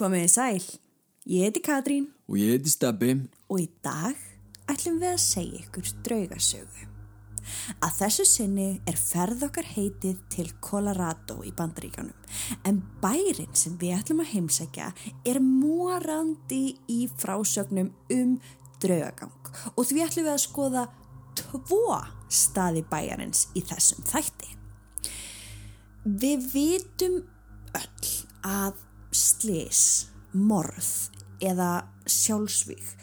Komið í sæl. Ég heiti Katrín Og ég heiti Steppi. og í dag ætlum við að segja ykkur draugasögu. Að þessu sinni er ferð okkar heitið til Colorado í Bandaríkanum en bærin sem við ætlum að heimsækja er morandi í frásögnum um draugagang og því ætlum við að skoða tvo staði bæjarins í þessum þætti. Við vitum öll að slis, morð eða sjálfsvík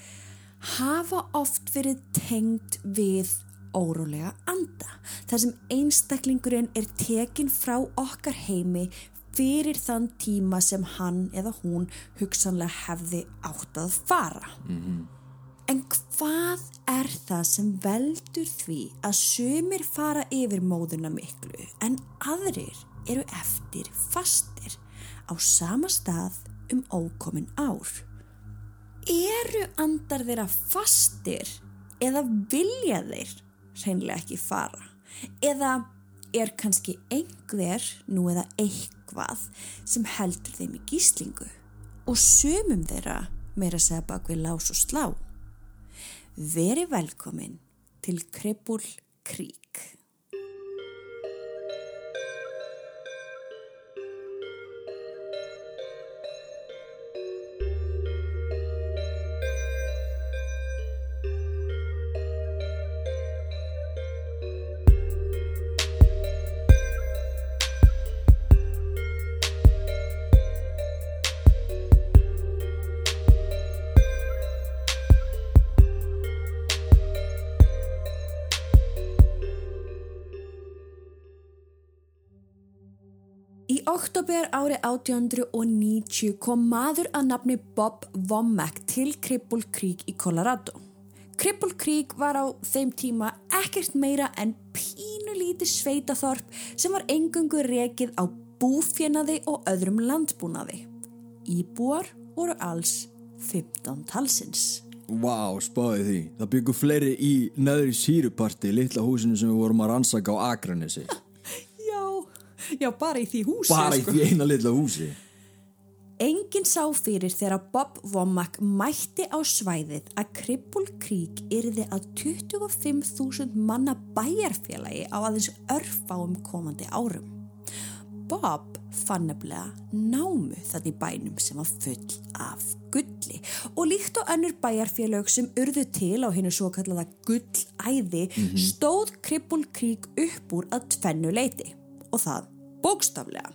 hafa oft verið tengd við órólega anda. Þar sem einstaklingurinn er tekin frá okkar heimi fyrir þann tíma sem hann eða hún hugsanlega hefði átt að fara. En hvað er það sem veldur því að sumir fara yfir móðuna miklu en aðrir eru eftir fastir á sama stað um ókomin ár? Eru andar þeirra fastir eða vilja þeir hreinlega ekki fara? Eða er kannski einhver nú eða eitthvað sem heldur þeim í gíslingu og sumum þeirra meira segja bak við lás og slá? Veri velkomin til Krippul Krík. Oktober árið 1890 kom maður að nafni Bob Womack til Cripple Creek í Colorado. Cripple Creek var á þeim tíma ekkert meira en pínulítið sveitaþorp sem var engungu rekið á búfjenaði og öðrum landbúnaði. Íbúar voru alls 15 talsins. Vá, spáði því. Það byggur fleiri í neðri síruparti, litla húsinu sem við vorum að rannsaka á Akranesi. Já, bara í því húsi. Bara í því eina litla húsi. Engin sá fyrir þegar Bob Womack mætti á svæðið að Cripple Creek yrði að 25.000 manna bæjarfélagi á aðeins örfáum komandi árum. Bob fann nefnilega námu þannig bænum sem var full af gulli og líkt og önnur bæjarfélag sem urðu til á hennu svo kallaða gullæði stóð Cripple Creek upp úr að tvennu leiti og það bókstaflega.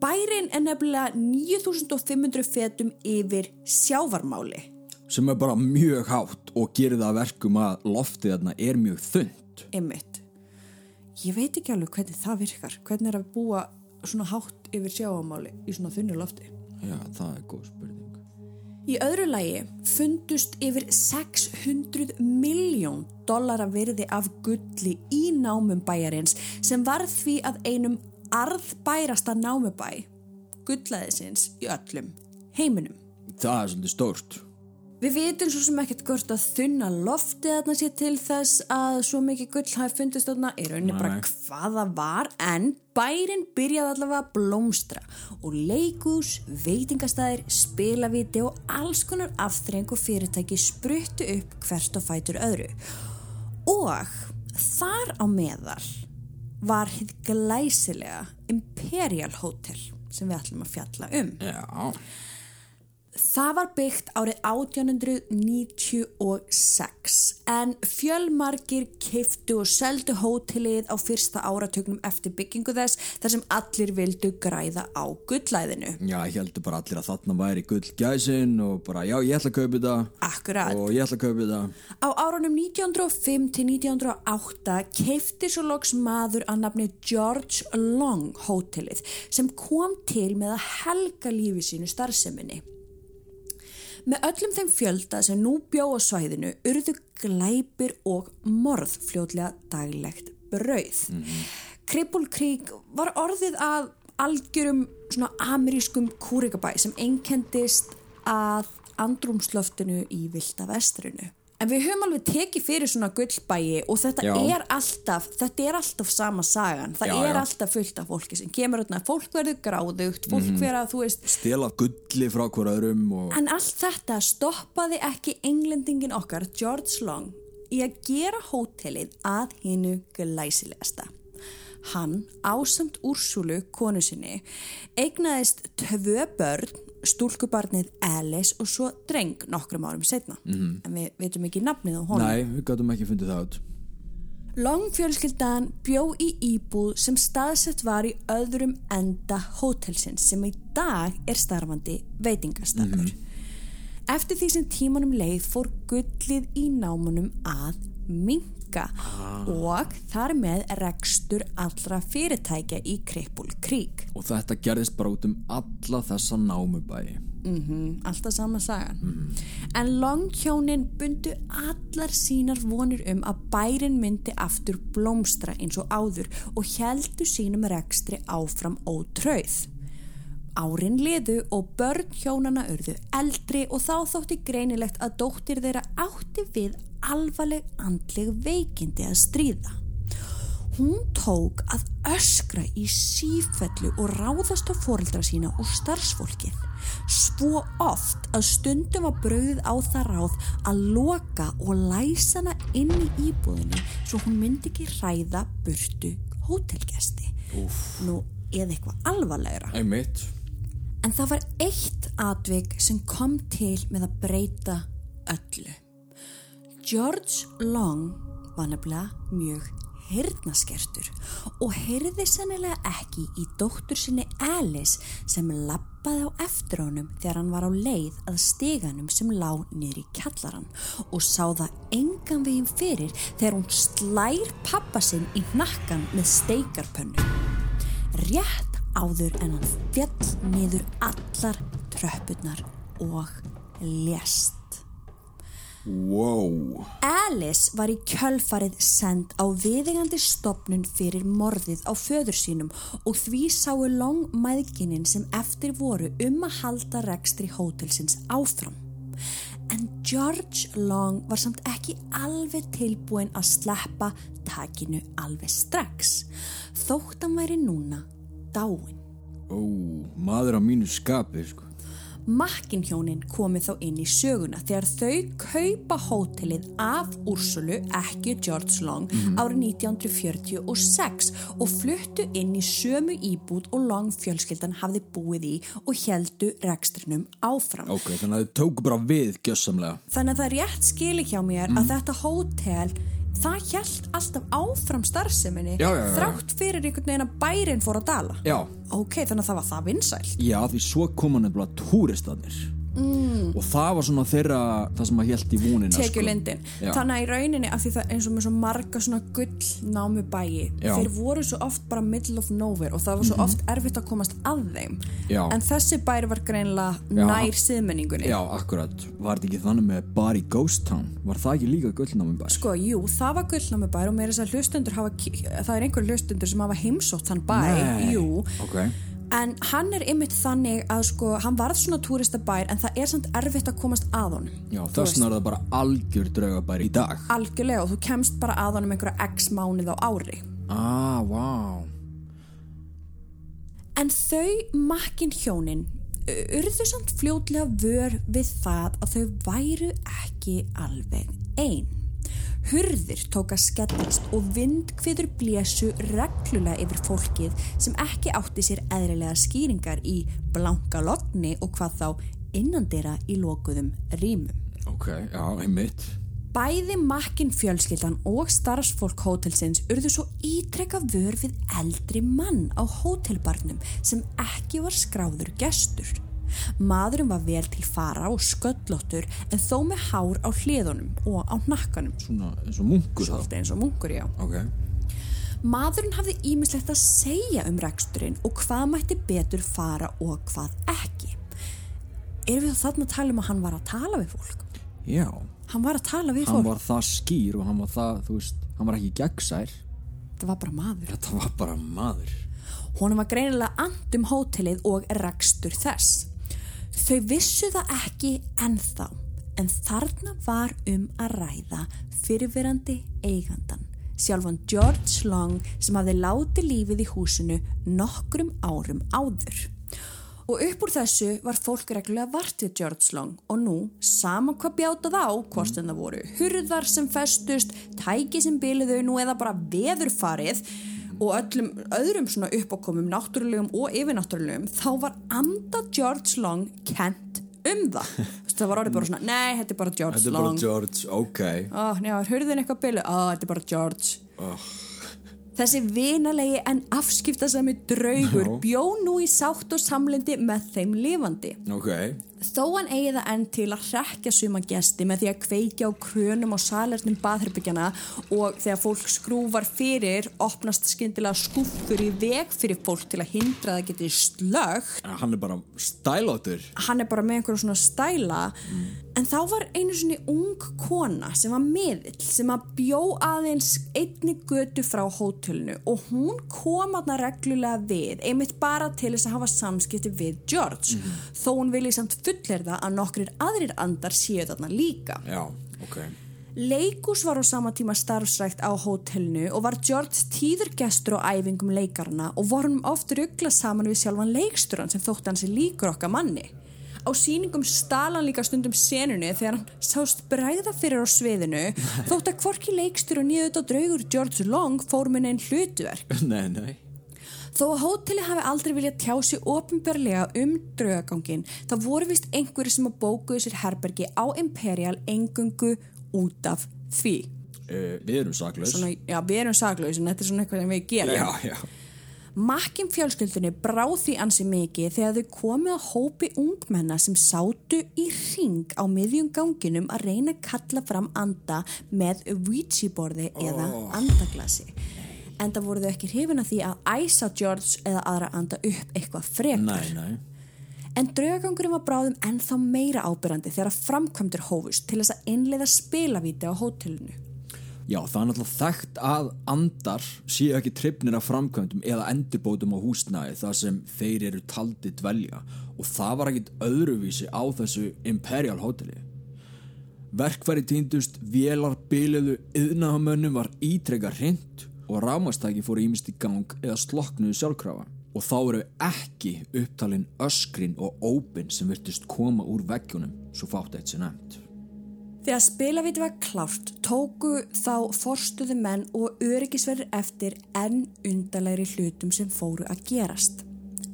Bærin er nefnilega 9500 fetum yfir sjávarmáli. Sem er bara mjög hátt og gerir það að verkum að loftið þarna er mjög þund. Einmitt. Ég veit ekki alveg hvernig það virkar. Hvernig er að búa svona hátt yfir sjávarmáli í svona þunnu lofti? Já, það er góð spurning. Í öðru lagi fundust yfir 600 miljón dollara virði af gulli í námum bæjarins sem var því að einum arðbærasta námubæ gullaðisins í öllum heiminum. Það er svolítið stórt. Við vitum svo sem ekkert hvort að þunna loftið þarna sé til þess að svo mikið gull hafi fundist þarna í rauninni bara hvaða var en bærin byrjaði allavega að blómstra og leikús, veitingastæðir, spilaviti og alls konar afþreng og fyrirtæki spruttu upp hvert og fætur öðru og þar á meðal var hitt glæsilega Imperial Hotel sem við ætlum að fjalla um. Já. Það var byggt árið 1896 en fjölmargir keiftu og seldu hótelið á fyrsta áratögnum eftir byggingu þess þar sem allir vildu græða á gullæðinu. Já, ég heldur bara allir að þarna væri gull gæsin og bara, já, ég ætla að kaupa þetta Akkurat. og ég ætla að kaupa þetta. Á árunum 1905 til 1908 keifti svo loks maður að nafni George Long hótelið sem kom til með að helga lífi sínu starfseminni. Með öllum þeim fjölda sem nú bjó á svæðinu urðu glæpir og morð fljótlega daglegt brauð. Cripple Creek var orðið að algjörum svona amerískum kúrikabæ sem einkendist að andrumsloftinu í vilda vestrinu. En við höfum alveg tekið fyrir svona gullbæi og þetta Já. er alltaf, þetta er alltaf sama sagan. Það Já, er já. alltaf fullt af fólki sem kemur þarna, fólk verður gráðugt, fólk Mhm. verður að, þú veist, Stela gulli frá hver öðrum og... En allt þetta stoppaði ekki englendingin okkar, George Long, í að gera hótelið að hinnu glæsilegasta. Hann, ásamt Úrsulu, konu sinni, eignaðist tvö börn, stúlkubarnið Alice og svo dreng nokkrum árum setna. -hmm. En við veitum ekki nafnið á honum. Nei, við gætum ekki fundið það út. Long fjölskyldan bjó í íbúð sem staðsett var í öðrum enda hótelsins sem í dag er starfandi veitingastafur. Eftir því sem tímanum leið fór gullið í námunum að minka og þar með rekstur allra fyrirtækja í Krippul Krík. Og þetta gerðist bara út um alla þessa námubæi. Mm alltaf sama sagan. En Long-hjónin bundu allar sínar vonir um að bærin myndi aftur blómstra eins og áður og heldu sínum rekstri áfram ótrauð. Árin liðu og börn hjónana urðu eldri og þá þótti greinilegt að dóttir þeirra átti við alvarleg andleg veikindi að stríða. Hún tók að öskra í sífellu og ráðast á foreldra sína og starfsfólkið. Svo oft að stundum var brauðið á það ráð að loka og læsa hana inn í íbúðinni svo hún myndi ekki hræða burtu hótelgesti. Úf. Nú, eða eitthvað alvarlegra. Einmitt. En það var eitt atvik sem kom til með að breyta öllu. George Long var nefnilega mjög heyrnaskertur og heyrði sennilega ekki í dóttur sinni Alice sem lappaði á eftir honum þegar hann var á leið að steganum sem lá niður í kjallaran og sá það engan veginn fyrir þegar hún slær pappa sinn í hnakkan með steikarpönnu. Rétt áður en hann fjall niður allar tröppurnar og lést. Wow. Alice var í kjölfarið send á viðingandi stopnun fyrir morðið á föður sínum og því sáu Long mæðginin sem eftir voru um að halda rekstri hótelsins áfram. En George Long var samt ekki alveg tilbúin að sleppa takinu alveg strax. Þótt hann væri núna dáin. Ó, maður á mínu skapi, sko. Makkinhjónin komið þá inn í söguna þegar þau kaupa hótelið af Úrsulu, ekki George Long, árið 1946 og fluttu inn í sömu íbúð og Long fjölskyldan hafði búið í og heldu rekstrinum áfram. Ok, þannig að þau tóku bara við gjössamlega. Þannig að það er rétt skili hjá mér að þetta hótel, það held alltaf áfram starfseminni Já, já, já. þrátt fyrir einhvern veginn að bærin fór að dala. Já. Ok, þannig að það var það vinsælt. Já, því svo koma nefnilega túristanir. Mm. Og það var svona þeirra, það sem að held í vonina, tekjulindin sko. Þannig að í rauninni því það eins og með svo marga svona gull námu bæi Já. Þeir voru svo oft bara middle of nowhere og það var svo oft erfitt að komast að þeim Já. en þessi bæri var greinlega Já. nær siðmenningunni Já, akkurat. Var þetta ekki þannig með bar í Ghost Town? Var það ekki líka gullnámi bær? sko, jú, það var gullnámu bæri og meira þess að hlustundur hafa, það er einhver hlustundur sem hafa heimsótt þann bæ, Nei. jú Ok. En hann er ymmit þannig að sko, hann varð svona túristabær en það er samt erfitt að komast að honum Já, Þú þess vegna er það bara algjör draugabær í dag. algjörlega og þú kemst bara að honum einhverja x mánuð á ári Ah, vá. En þau makkin hjónin urðu samt fljótlega vör við það að þau væru ekki alveg einn. Hurðir tók að skellast og vindkviður blésu reglulega yfir fólkið sem ekki átti sér eðrilega skýringar í blanka logni og hvað þá innandira í lokuðum rýmum. Ok, já, einmitt. Bæði makkin fjölskyldan og starfsfólk hótelsins urðu svo ítrekka vör við eldri mann á hótelbarnum sem ekki var skráður gestur. Maðurinn var vel til fara og sköllóttur en þó með hár á hliðunum og á nakkanum. Svona eins og munkur þá. Svolítið eins og munkur, já. Ok. Maðurinn hafði ímislegt að segja um reksturinn og hvað mætti betur fara og hvað ekki. Erum við þarna að tala um að hann var að tala við fólk? Já. Hann var að tala við Hann fólk. var það skýr og hann var það, þú veist, hann var ekki gegnsær. Það var bara maður. Þetta var bara maður. Honum var greinilega andum hótelið og rekstur þess. Þau vissu það ekki ennþá, En þarna var um að ræða fyrirverandi eigandan, sjálfan George Long sem hafði látið lífið í húsinu nokkrum árum áður. Og upp úr þessu var fólk reglulega vart við George Long og nú, saman hvað bjátað á, hvort en það voru hurðar sem festust, tæki sem biliðu nú eða bara veðurfarið og öllum öðrum svona uppákomum, náttúrulegum og yfirnáttúrulegum, þá var anda George Long kent um það. það var orðið bara svona, nei, þetta er bara George Þetta er Long. bara George, ok Ó, njá, hurðin eitthvað bilu? Ó, þetta er bara George. oh. Þessi vinalegi en afskiptasami draugur Já. bjó nú í sátt og samlendi með þeim lifandi. Ok, Þó hann eigi það enn til að hrekja suma gesti með því að kveikja á krönum og salernum baðherbyggjana og þegar fólk skrúfar fyrir opnast skyndilega skúffur í veg fyrir fólk til að hindra að það geti slögt. hann er bara stælóttur Hann er bara með einhverjum svona stæla. En þá var einu svona ung kona sem var miðill sem að bjó aðeins einni götu frá hótelinu og hún kom aðna reglulega við einmitt bara til þess að hafa samskipti við George. Þó hún vilji samt fullirða að nokkrir aðrir andar séu þarna líka. Já, ok Leikus var á sama tíma starfsrækt á hótelnu og var George tíður gestur á æfingum leikarna og voru hann oft ruggla saman við sjálfan leiksturan sem þótt hann sér líkur okkar manni. Á síningum stala hann líka stundum senunni þegar hann sást bræða fyrir á sviðinu þótt að hvorki leikstur og nýðut á draugur George Long fór með einn hlutverk. Nei, nei Þó að hóteli hafi aldrei viljað tjá sig ofinberlega um draugagangin þá voru vist einhverju sem að bókuðu sér herbergi á Imperial engungu út af því. uh, Við erum saklaus Svona, já, við erum saglaus en þetta er svona eitthvað sem við gerum. Já, já Makkin fjölskyldunni brá því ansi mikið þegar þau komið að hópi ungmenna sem sátu í ring á miðjum ganginum að reyna að kalla fram anda með Ouija-borði eða andaglasi. En það voru þau ekki hrifin að því að æsa George eða aðra anda upp eitthvað frekar. Nei, nei En draugangurinn var bráðum ennþá meira ábyrrandi þegar framkvæmdur hófust til þess að innleiða spilavíti á hótelinu. Já, það er náttúrulega þekkt að andar séu ekki trefnir af framkvæmdum eða endurbótum á húsnæði þar sem þeir eru taldi dvelja og það var ekkit öðruvísi á þessu Imperial hoteli. Verkfæri týndust, vélar, biliðu, yðnahamönnum var ítrekka hreint og rámastæki fóru ímist í gang eða sloknuðu sjálfkrafa. Og þá eru ekki upptalin öskrin og ópin sem virtist koma úr veggjunum svo fátt eitt sem nefnt. Þegar spilavíti var klárt tóku þá forstuðu menn og öryggisverður eftir enn undalegri hlutum sem fóru að gerast.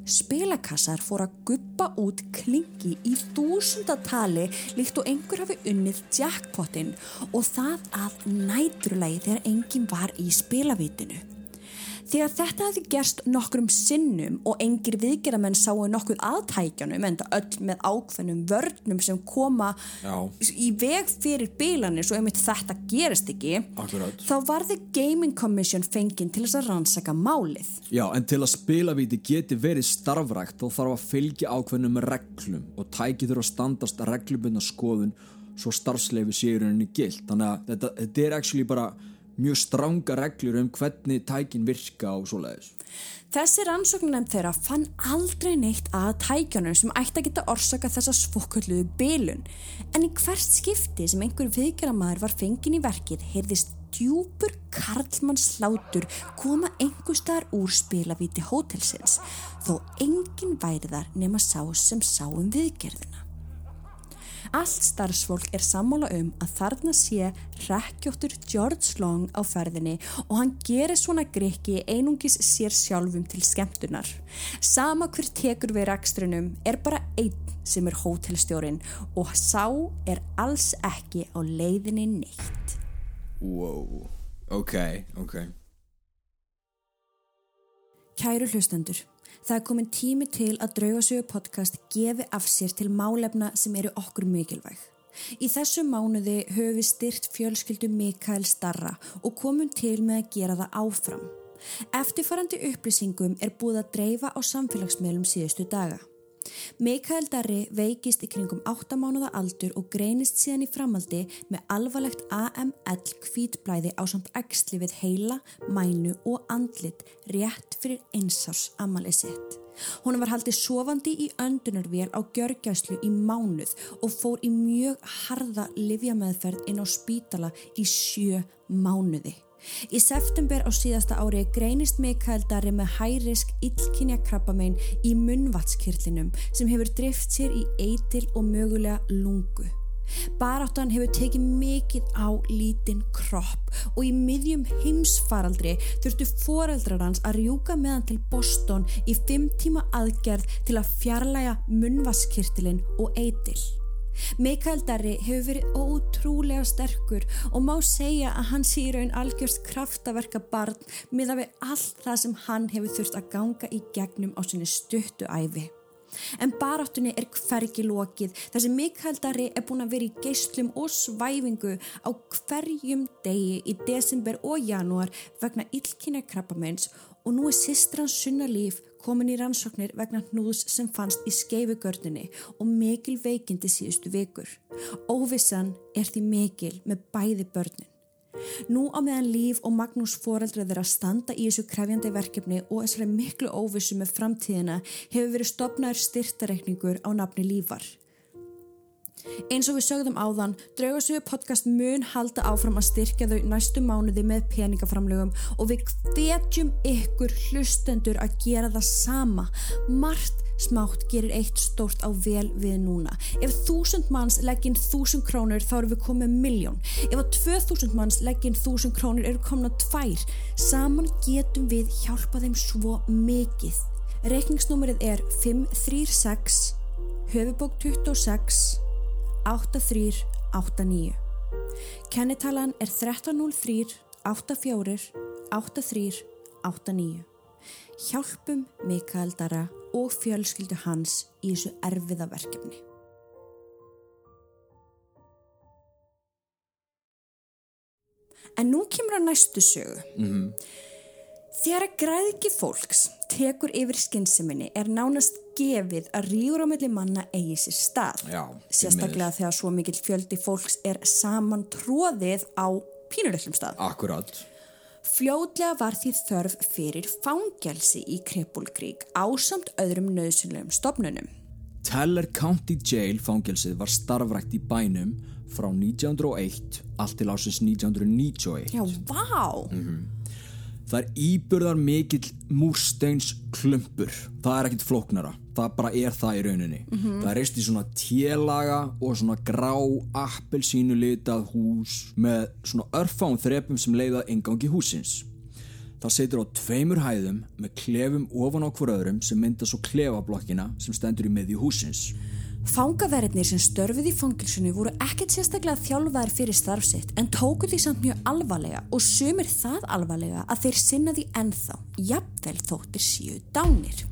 Spilakassar fóru að guppa út klingi í þúsundatali líkt og einhver hafi unnið jackpotin og það að nætrulegi þegar enginn var í spilavítinu. Þegar þetta hefði gerst nokkrum sinnum og engir viðgerðamenn sáu nokkuð aðtækjanum en það öll með ákveðnum vörnum sem koma Já. í veg fyrir bílanir svo einmitt þetta gerist ekki Akkurat. þá varði Gaming Commission fenginn til þess að rannsaka málið. Já, en til að spilavíti geti verið starfrækt þá þarf að fylgja ákveðnum reglum og tæki þurfa að standast reglubundna skoðun svo starfsleifi séu í rauninni gilt. Þannig að þetta, þetta er actually bara mjög stranga reglur um hvernig tækin virka og svoleiðis. Þessi rannsóknarnefnd þeirra fann aldrei neitt að tækjanum sem ætti að geta orsaka þessa svokkulluðu bylun. En í hvert skipti sem einhver viðgerðamaður var fengin í verkið heyrðist djúpur karlmanns slátur koma einhver staðar úr spilavíti hótelsins þó enginn væri þar nema sá sem sá um viðgerðina. Allt starfsfólk er sammála um að þarna sé rekkjóttur George Long á ferðinni og hann gerir svona grikki einungis sér sjálfum til skemmtunar. Sama hver tekur við rekstrinum er bara einn sem er hótelstjórin og sá er alls ekki á leiðinni neitt. Wow, ok, ok. Kæru hlustendur, það er komin tími til að Draugasögu podcast gefi af sér til málefna sem eru okkur mikilvæg. Í þessu mánuði höfum við styrt fjölskyldu Mikael Starra og komum til með að gera það áfram. Eftirfarandi upplýsingum er búið að dreifa á samfélagsmiðlum síðustu daga. Mikael Darri veikist í kringum 8 mánuða aldur og greinist síðan í framaldi með alvarlegt AML kvítblæði á samt æxli við heila, mænu og andlit rétt fyrir einsás amalið sitt. Hún var haldið sofandi í öndunarvél á gjörgjæslu í mánuð og fór í mjög harða livjameðferð inn á spítala í sjö mánuði. Í september á síðasta ári greinist Mikael Darri með hærisk illkynja krabbamein í munnvatskirlinum sem hefur drift sér í eitil og mögulega lungu. Baráttan hefur tekið mikið á lítinn kropp og í miðjum heimsfaraldri þurftu foreldrar hans að rjúka með hann til Boston í fimm tíma aðgerð til að fjarlæga munnvaskirtilinn og eitil. Mikael Darri hefur verið ótrúlega sterkur og má segja að hann sé í raun algjörst kraftaverka barn miða við allt það sem hann hefur þurft að ganga í gegnum á sinni stuttu æfi. En baráttunni er hvergi lokið þar sem Mikael Darri er búin að vera í geyslum og svæfingu á hverjum degi í desember og janúar vegna illkynna krabbamenns og nú er sýstrans sunna líf komin í rannsóknir vegna hnúðs sem fannst í skeifugörnunni og mikil veikindi síðustu vikur. Óvissan er því mikil með bæði börnin. Nú á meðan Líf og Magnús foreldra þeirra standa í þessu krefjandi verkefni og þessari miklu óvissu með framtíðina hefur verið stopnaður styrtareikningur á nafni Lífar. Eins og við sögðum áðan, Draugasögu podcast mun halda áfram að styrkja þau næstu mánuði með peningaframlögum og við hvetjum ykkur hlustendur að gera það sama. Margt smátt gerir eitt stórt á vel við núna. Ef þúsund manns legginn þúsund krónur þá eru við komið miljón. Ef að tvö þúsund manns legginn þúsund krónur eru komna tvær. Saman getum við hjálpa þeim svo mikið. Reikningsnúmerið er 536 höfubók 26 8389. Kennitalan er 1303 84 8389. Hjálpum Mikael Dara og fjölskyldu hans í þessu erfiða verkefni. En nú kemur að næstu sögu. Mm -hmm. Þegar að græðki fólks tekur yfir skynnseminni er nánast gefið að ríður á melli manna eigi sér stað. Já, Sérstaklega þegar svo mikill fjöldi fólks er saman tróðið á pínulöllum stað. Akkurat. Fljóðlega var því þörf fyrir fangelsi í Krepulgrík ásamt öðrum nöðsynlegum stopnunum. Teller County Jail fangelsið var starfrækt í bænum frá 1901 allt til ásins 1991. Já, vá! Mm -hmm. Það er íburðar mikill múrsteins klumpur. Það er ekkit flóknara. Það bara er það í rauninni. Mm -hmm. Það er reist í svona télaga og svona grá appelsínu litað hús með svona örfán þrepum sem leiða engangi húsins. Það setur á tveimur hæðum með klefum ofan á hver öðrum sem mynda svo klefablokkina sem stendur í miðju húsins. Fangaverðinir sem störfið í fangilsinu voru ekkert sérstaklega þjálfaðir fyrir starfsitt en tóku því samt mjög alvarlega og sumir það alvarlega að þeir sinna því ennþá, jafnvel þóttir síu dánir.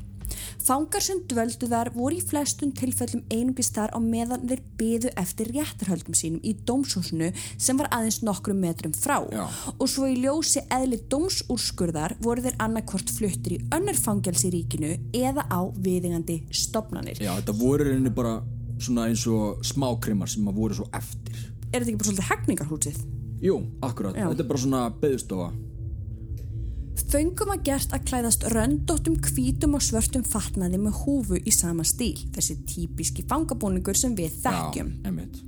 Fangar sem dvöldu þar voru í flestum tilfellum einungist þar á meðan þeir byðu eftir réttarhöldum sínum í dómshúsinu sem var aðeins nokkrum metrum frá Já. og svo í ljósi eðli dómsúrskurðar voru þeir annarkort fluttir í önnur fangelsi ríkinu eða á viðingandi stopnanir. Já, þetta voru reyni bara svona eins og smákrimar sem að voru svo eftir. Er þetta ekki bara svolítið hegningarhúsið? Jú, akkurat. Já. Þetta er bara svona beðstofa. Föngum að gert að klæðast röndóttum hvítum og svörtum fatnaði með húfu í sama stíl, þessi típiski fangabúningur sem við þekkjum. Já, einmitt.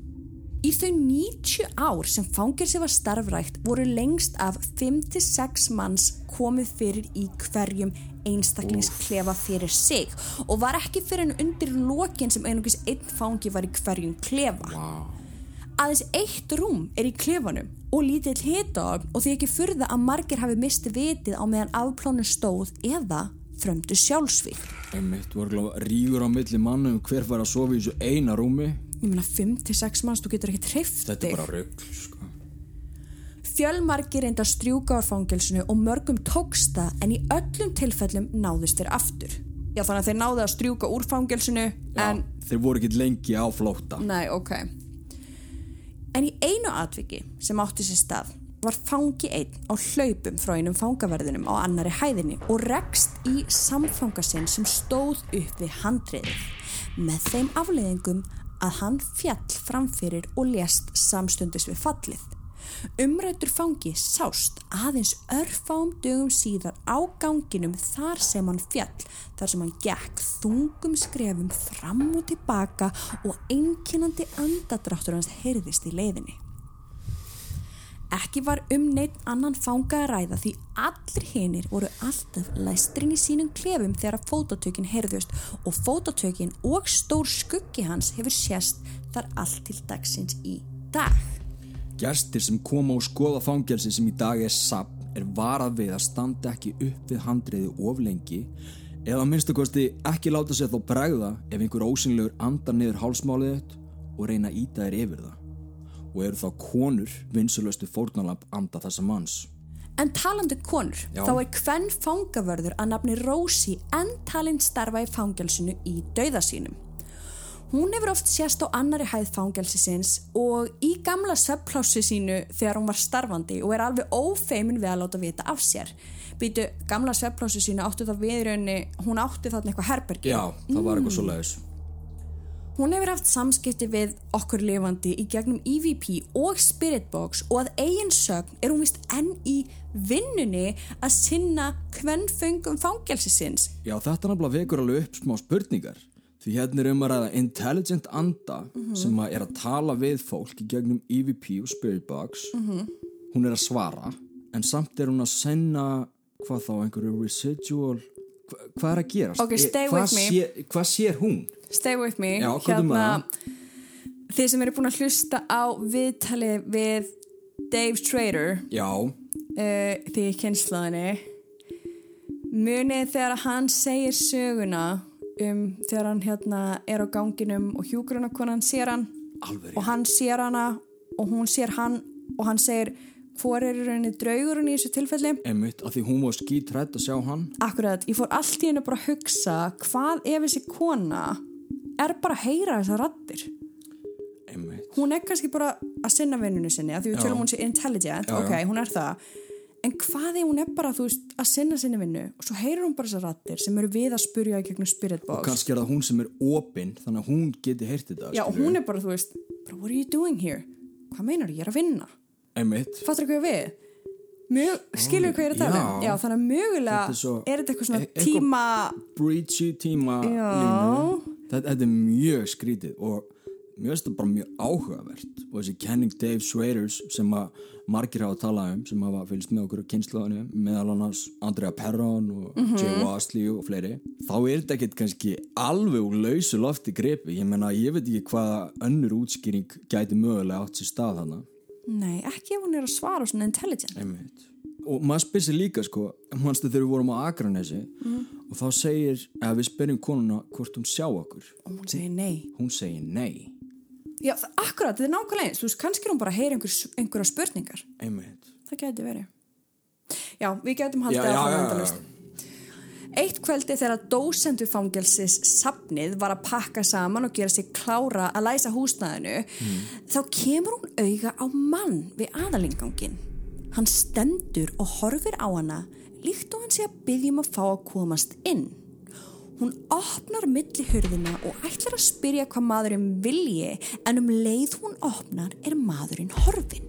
Í þau 90 ár sem fangirsi var starfrækt voru lengst af 5-6 manns komið fyrir í hverjum einstaklingsklefa fyrir sig og var ekki fyrir en undir lokin sem einungis einn fangi var í hverjum klefa. Wow. Aðeins eitt rúm er í klefanum og lítill hitaofn og því ekki furða að margir hafi misti vitið á meðan afplónu stóð eða þrömdu sjálfsvík. Einmitt, gláð rígur á milli mannu um hver var að sofa í þessu eina rúmi. Ég meina 5-6 manns, þú getur ekki treyft Þetta er bara rögl, sko. Fjölmargir reynda strjúka á fangelsinu og mörgum tóksta en í öllum tilfellum náðust þeir aftur. Já þannig að þeir náðu að strjúka úr fangelsinu Já, en... þeir voru ekki lengi á flótta. Nei, ok. En í einu atviki sem átti sér stað var fangi einn á hlaupum frá einum fangaverðinum á annari hæðinni og rekst í samfangasinn sem stóð upp við handriðið með þeim afleiðingum að hann fjall framfyrir og lést samstundis við fallið. Umrættur fangi sást aðeins örfáum dögum síðar á ganginum þar sem hann fjall, þar sem hann gekk þungum skrefum fram og tilbaka og einkinandi andadráttur hans heyrðist í leiðinni. Ekki var um neitt annan fanga að ræða því allir hinnir voru alltaf læstrin í sínum klefum þegar fótatökin heyrðust og fótatökin og stór skuggi hans hefur sérst þar allt til dagsins í dag. Gestir sem koma og skoða fangelsi sem í dag er sapp er varað við að standa ekki upp við handriði of lengi eða að minnstu kosti ekki láta sér þó bregða ef einhver ósynlegur andar niður hálsmálið þitt og reyna að íta þér yfir það og eru þá konur vinsulöstu fórnalab anda þessa manns. En talandi konur, Já. þá er hvenn fangavörður að nafni Rósi en talinn starfa í fangelsinu í dauða sínum. Hún hefur oft sést á annari hæð fangelsisins og í gamla svepplási sínu þegar hún var starfandi og er alveg ófeimin við að láta vita af sér. Býtu, gamla svepplási sínu áttu það við í rauninni, hún átti þarna eitthvað herbergi. Já, það var eitthvað svo leiðis. Hún hefur haft samskipti við okkur lifandi í gegnum EVP og Spiritbox og að eigin sögn er hún vist enn í vinnunni að sinna hvernföngum fangelsisins. Já, þetta nefnilega vekur alveg upp smá spurningar. Því hérna er um að ræða intelligent anda sem að er að tala við fólk í gegnum EVP og Spiritbox. Hún er að svara, en samt er hún að senna, hvað þá, einhverju residual, hva, hvað er að gerast? Ok, stay Eh, hvað. Sé, hvað sér hún? Stay with me. Hérna, Já, með þið sem eru búin að hlusta á viðtalið við Dave Schrader Já, uh, því í kynslaðinni munið þegar hann segir söguna um þegar hann hérna er á ganginum og hjúgrunakonan sér hann alveg og hann sér hana og hún sér hann og hann segir hvor er rauninni draugurinn í þessu tilfelli einmitt, af því hún var skítrætt að sjá hann. Akkurat, ég fór allt í hennu bara að hugsa hvað ef þessi kona er bara að heyra þessar rattir Einmitt. hún er kannski bara að sinna vinnunni sinni af því við tölum hún sé intelligent, Já, ok, já. hún er það en hvað ef hún er bara, veist, að sinna sinni vinnu og svo heyrir hún bara þessar rattir sem eru við að spurja í gegnum spirit Og kannski er það hún sem er opinn, þannig að hún geti heyrt þetta. já, og hún er bara, þú veist bara, what are you doing here? hvað meinar ég er að vinna? Fattur hvað við? Mjög, skilur hvað ég er að tala um? Já. Þannig að mögulega Þetta er svo- er þetta eitthvað svona e- eitthvað- tíma breachy tíma þetta, þetta er mjög skrítið og mér finnst þetta bara mjög áhugavert og þessi kenning Dave Schraders sem að margir hafa talað um sem hafa fylgst með okkur á kynnslóðinu meðal annars Andrea Perron og Jay Wasley og fleiri þá er þetta ekkert kannski alveg úr lausu lofti gripi, ég menna ég veit ekki hvaða önnur útskýring gæti mögulega átt sér stað hana nei, ekki ef hún er að svara svona intelligent. Einmitt. og maður spyr sér líka sko, mannstu þegar við vorum á Akranesi og þá segir, ef við spyrjum konuna hvort hún sjá okkur? Og hún segir nei. Hún segir nei já, akkurat, þetta er nákvæmlega eins. Þú veist, kannski er hún bara að heyra einhver, einhverja spurningar. Einmitt. Það geti verið. Já, við getum haldið að það já, Eitt kvöldi þegar dósendu fangelsis safnið var að pakka saman og gera sig klára að læsa húsnæðinu þá kemur hún auga á mann við aðalingangin. Hann stendur og horfir á hana líkt og hann sé að byggjum að fá að komast inn. Hún opnar milli hurðina og ætlar að spyrja hvað maðurinn vilji en um leið hún opnar er maðurinn horfin.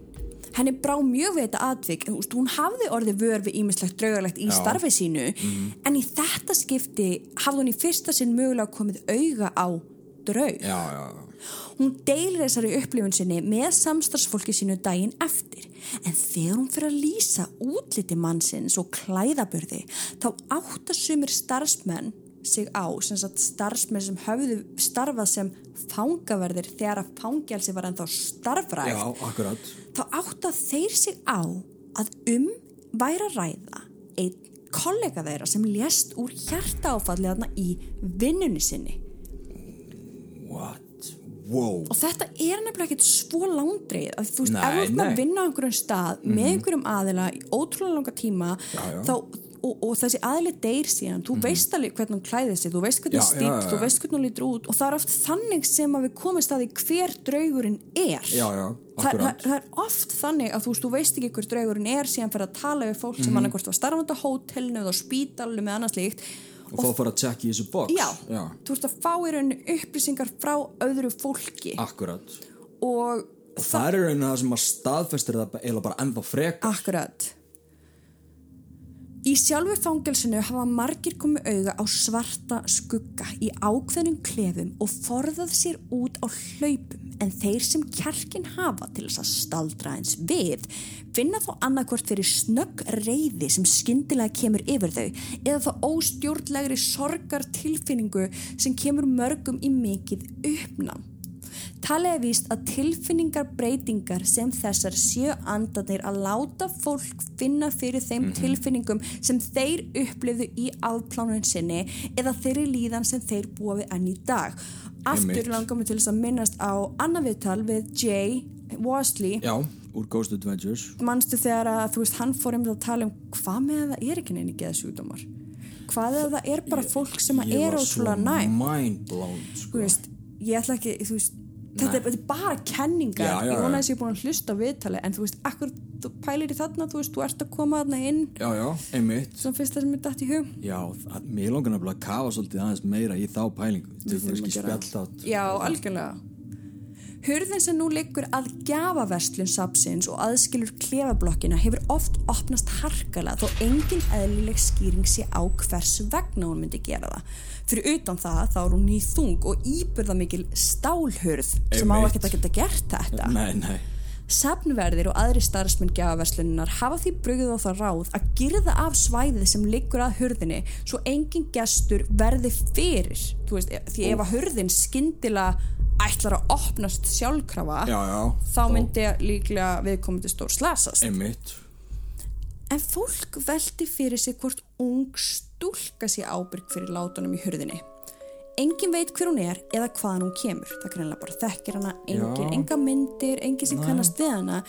Henni brá mjög við þetta atvik hún hafði orðið vör við ímislegt draugalegt í Já. starfi sínu en í þetta skipti hafði hún í fyrsta sinn mögulega komið auga á draug. já, já. Hún deilir þessari upplifun sinni með samstarfsfólki sínu daginn eftir en þegar hún fyrir að lýsa útliti mannsins og klæðaburði þá átta sumir starfsmenn sig á, starfsmenn sem höfðu starfað sem fangaverðir þegar að fangelsi var ennþá akkurat. þá átta þeir sig á að um væri að ræða einn kollega þeirra sem lést úr hjarta áfalliðarna í vinnunni sinni. What, wow. Og þetta er nefnilega ekkert svo langdreið að þú veist, ef þú nei. að vinna á einhverjum stað með einhverjum aðila í ótrúlega langa tíma Já, já. þá og, og þessi aðli deyr síðan. Þú veist alveg hvernig hún klæðið sig þú veist hvernig hún já. þú veist hvernig hún lítur út og það er oft þannig sem að við komast að því hver draugurinn er. Já, já, Það, það, það er oft þannig að þú veist, þú veist ekki hver draugurinn er síðan fyrir að tala við fólk Mhm. sem annarkvort var starfandi á hótelinu eða á spítalinu með annars líkt og þá fara að tjekka í þessu box. Já, já, þú veist að fá í rauninu upplýsingar frá öðru fólki. Akkurat. Og og það er raunin það sem að staðfestir það eða bara ennþá frekar. Akkurat. Í sjálfu fangelsinu hafa margir komið auga á svarta skugga í ákveðnum klefum og forðað sér út á hlaupum en þeir sem kjarkin hafa til þess að staldra eins við finna þó annarkvort fyrir snögg reyði sem skyndilega kemur yfir þau eða þá óstjórnlegri sorgar tilfinningu sem kemur mörgum í mikið uppnám. Talið er víst að tilfinningar breytingar sem þessar séu andanir að láta fólk finna fyrir þeim Mhm. tilfinningum sem þeir upplifðu í afplánin sinni eða þeirri líðan sem þeir búa við enn í dag. Aftur langar mig til þess að minnast á annað viðtal við Jay Worsley já, úr Ghost Adventures manstu þegar að þú veist hann fór einmitt að tala um hvað með að það er ekki neini geðsjúdómar hvað ef það er bara fólk sem að ég er var svo ótrúlega næm mind blown þú sko. veist, ég ætla ekki þú veist, þetta er, þetta er bara kenningar. Já, já, ég vona já. að ég er búin að hlusta viðtali en þú veist, akkur þú pælir í þarna þú veist, þú ert að koma þarna inn. Já, já, einmitt. Sem fyrst það sem er dætt í hug. Já, mér langar nefnilega að kafa svolítið aðeins meira í þá pælingu. Veist að ekki gera það. spjall þátt já, algjörlega Hurðin sem nú liggur að gjafaverslun sapsins og aðskilur klefablokkina hefur oft opnast harkala þó engin eðlileg skýring sé á hvers vegna hún myndi gera það. Fyrir utan það þá er hún ný þung og íburða mikil stálhurð sem á ekkert að geta gert þetta. nei, nei, Safnverðir og aðri starfsmenn gjafaverslunar hafa því brugðið á það ráð að girða af svæðið sem liggur að hurðinni svo engin gestur verði fyrir. Þú Veist, því ef að hurðin skyndilega ætlar að opnast sjálfkrafa já, já þá myndi líklega viðkomandi stór slasast. einmitt En fólk veldi fyrir sig hvort ung stúlka sé ábyrg fyrir látunum í hurðinni. Engin veit hver hún er eða hvaðan hún kemur. Það greinlega bara þekkir hana, engin, enga myndir, engin sem kannast við hana.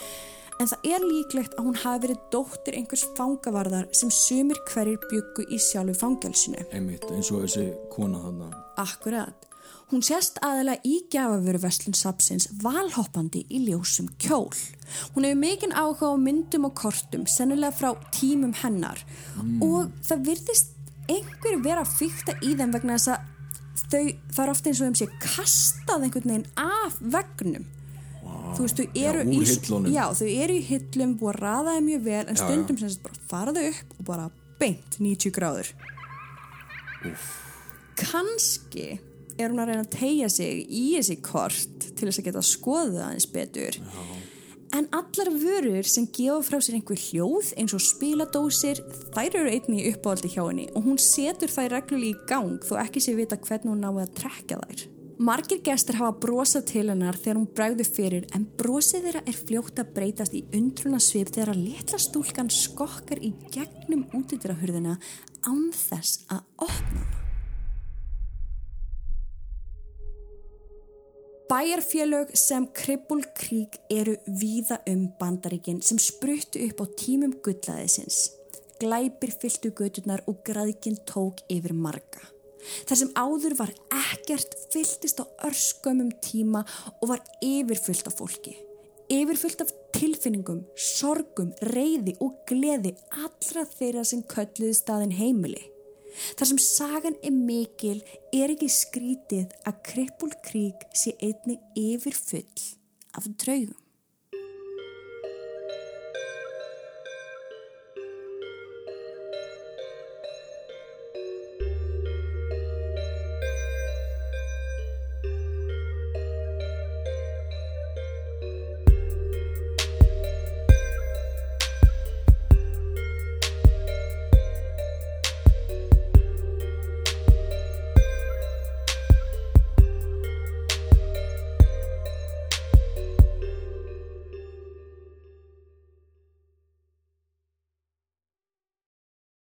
En það er líklegt að hún hafi verið dóttir einhvers fangavarðar sem sumir hverjir byggu í sjálfu fangelsinu. einmitt, eins og þessi kona þarna Akkurat. Hún sést aðalega í gjafavöru vestlun sapsins valhoppandi í ljósum kjól. Hún hefur mikinn áhuga á myndum og kortum, sennilega frá tímum hennar og það virðist einhver vera að fykta í þeim vegna þess að þau, er ofta eins og þeim sé kastað einhvern veginn af vegnum. Þú veist, þau eru úr í. Já, þau eru í hillum, búið að raða þeim mjög vel en Já, stundum sem sagt bara faraðu upp og bara beint 90 gráður. Kanski er hún að reyna að tegja sig í þessi kort til þess að geta skoðað aðeins betur. Já. En allar vörur sem gefa frá sér einhver hljóð eins og spiladósir, þær eru einnig í uppáhaldi hjá henni og hún setur þær reglulega í gang þó ekki sé vita hvernig hún náði að trekja þær. Margir gestur hafa brosað til hennar þegar hún bræður fyrir en brosið þeirra er fljótt að breytast í undruna svip þegar að litla stúlkan skokkar í gegnum útidrahurðina án þess að opna Bæjarfélög sem Kribbul Krík eru víða um bandaríkin sem spruttu upp á tímum gullaðisins. Glæpir fylltu göturnar og græðkinn tók yfir marga. Þar sem áður var ekkert fylltist á örskömmum tíma og var yfirfullt af fólki. Yfirfullt af tilfinningum, sorgum, reyði og gleði allra þeirra sem kölluði staðin heimili. Þar sem sagan er mikil er ekki skrítið að Krippul Krík sé einnig yfir full af draugum.